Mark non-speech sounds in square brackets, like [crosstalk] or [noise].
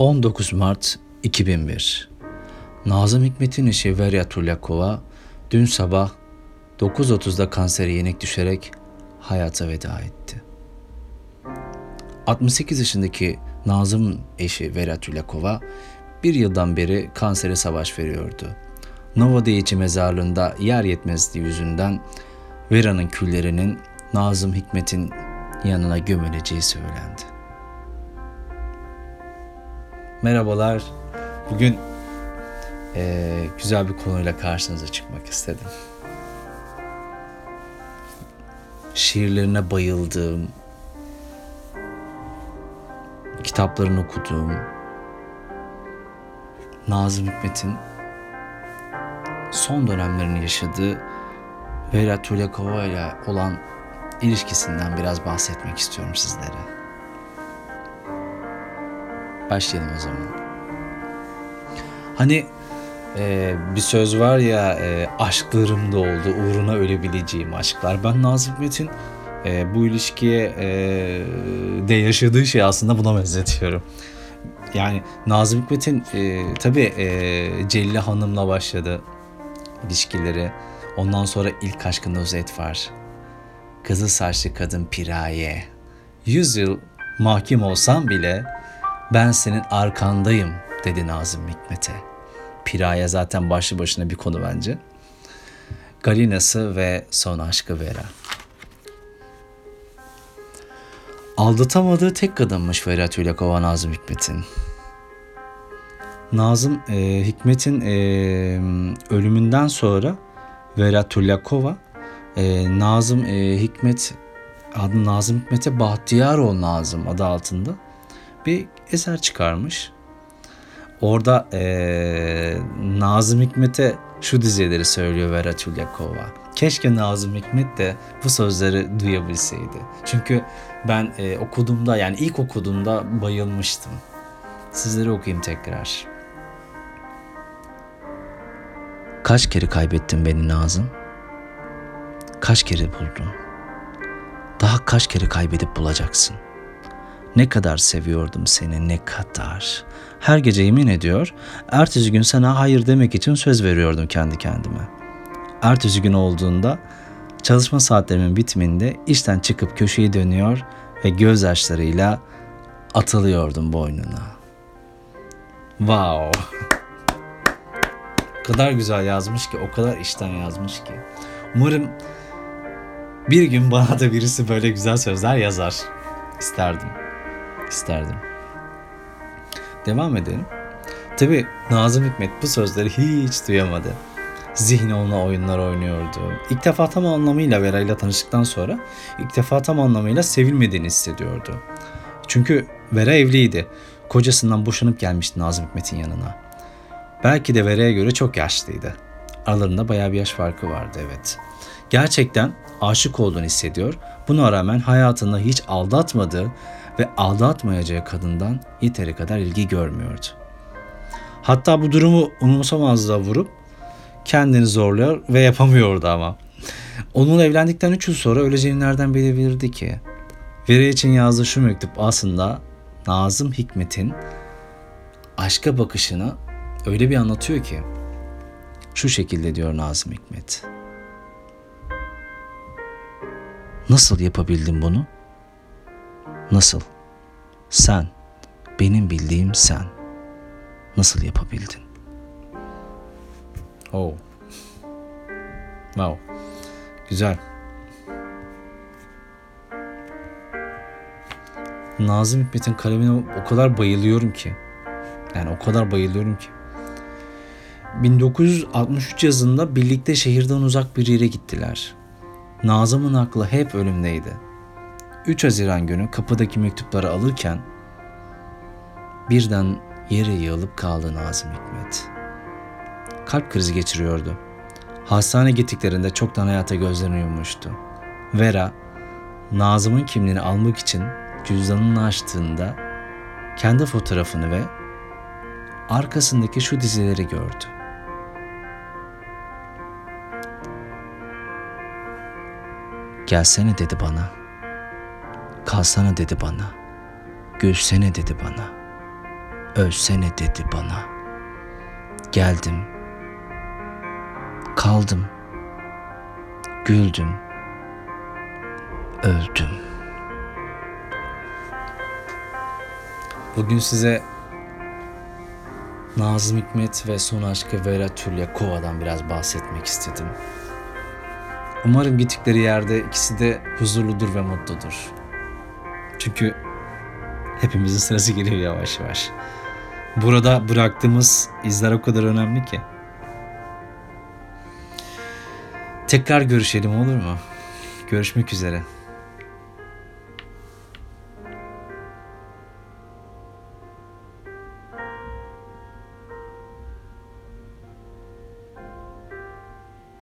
19 Mart 2001 Nazım Hikmet'in eşi Verya Tulyakova dün sabah 9.30'da kansere yenik düşerek hayata veda etti. 68 yaşındaki Nazım eşi Vera Tulyakova bir yıldan beri kansere savaş veriyordu. Nova Deici mezarlığında yer yetmezliği yüzünden Vera'nın küllerinin Nazım Hikmet'in yanına gömüleceği söylendi. Merhabalar. Bugün eee, güzel bir konuyla karşınıza çıkmak istedim. Şiirlerine bayıldığım, kitaplarını okuduğum, Nazım Hikmet'in son dönemlerini yaşadığı Vera Tulyakova ile olan ilişkisinden biraz bahsetmek istiyorum sizlere. Başlayalım o zaman. Hani e, bir söz var ya e, aşklarım da oldu uğruna ölebileceğim aşklar. Ben Nazım Hikmet'in e, bu ilişkiye e, de yaşadığı şey aslında buna benzetiyorum. Yani Nazım Hikmet'in e, tabii e, Celile Hanım'la başladı ilişkileri. Ondan sonra ilk aşkı Nuzet var. Kızıl saçlı kadın Piraye. Yüz yıl mahkum olsam bile ben senin arkandayım dedi Nazım Hikmet'e. Piraye zaten başlı başına bir konu bence. Galinası ve son aşkı Vera. Aldatamadığı tek kadınmış Vera Tüylakova Nazım Hikmet'in. Nazım e, Hikmet'in e, ölümünden sonra Vera Tulyakova e, Nazım e, Hikmet adı Nazım Hikmet'e Bahtiyaroğlu Nazım adı altında bir eser çıkarmış. Orada e, Nazım Hikmet'e şu dizeleri söylüyor Vera Tulyakova. Keşke Nazım Hikmet de bu sözleri duyabilseydi. Çünkü ben e, okuduğumda yani ilk okuduğumda bayılmıştım. Sizlere okuyayım tekrar. Kaç kere kaybettin beni Nazım? Kaç kere buldun? Daha kaç kere kaybedip bulacaksın? Ne kadar seviyordum seni, ne kadar. Her gece yemin ediyor, ertesi gün sana hayır demek için söz veriyordum kendi kendime. Ertesi gün olduğunda çalışma saatlerimin bitiminde işten çıkıp köşeyi dönüyor ve gözyaşlarıyla atılıyordum boynuna. Wow. [laughs] o kadar güzel yazmış ki, o kadar işten yazmış ki. Umarım bir gün bana da birisi böyle güzel sözler yazar. İsterdim. İsterdim. Devam edelim. Tabi Nazım Hikmet bu sözleri hiç duyamadı. Zihni onunla oyunlar oynuyordu. İlk defa tam anlamıyla Vera ile tanıştıktan sonra ilk defa tam anlamıyla sevilmediğini hissediyordu. Çünkü Vera evliydi. Kocasından boşanıp gelmişti Nazım Hikmet'in yanına. Belki de Vera'ya göre çok yaşlıydı. Aralarında bayağı bir yaş farkı vardı evet. Gerçekten aşık olduğunu hissediyor. Buna rağmen hayatında hiç aldatmadığı ve aldatmayacağı kadından yeteri kadar ilgi görmüyordu. Hatta bu durumu umursamazlığa vurup kendini zorluyor ve yapamıyordu ama. Onunla evlendikten 3 yıl sonra öleceğini nereden bilebilirdi ki? Vera için yazdığı şu mektup aslında Nazım Hikmet'in aşka bakışını öyle bir anlatıyor ki. Şu şekilde diyor Nazım Hikmet. Nasıl yapabildin bunu? Nasıl? Sen, benim bildiğim sen. Nasıl yapabildin? Oh. Wow. Güzel. Nazım Hikmet'in kalemine o kadar bayılıyorum ki. Yani o kadar bayılıyorum ki. 1963 yazında birlikte şehirden uzak bir yere gittiler. Nazım'ın aklı hep ölümdeydi. 3 Haziran günü kapıdaki mektupları alırken birden yere yığılıp kaldı Nazım Hikmet. Kalp krizi geçiriyordu. Hastane gittiklerinde çoktan hayata gözlerini yummuştu. Vera, Nazım'ın kimliğini almak için cüzdanını açtığında kendi fotoğrafını ve arkasındaki şu dizileri gördü. Gelsene dedi bana. Kalsana dedi bana. Gülsene dedi bana. ölsene dedi bana. Geldim. Kaldım. Güldüm. Öldüm. Bugün size Nazım Hikmet ve son aşkı Vera Tülyakova'dan biraz bahsetmek istedim. Umarım gittikleri yerde ikisi de huzurludur ve mutludur. Çünkü hepimizin sırası geliyor yavaş yavaş. Burada bıraktığımız izler o kadar önemli ki. Tekrar görüşelim olur mu? Görüşmek üzere.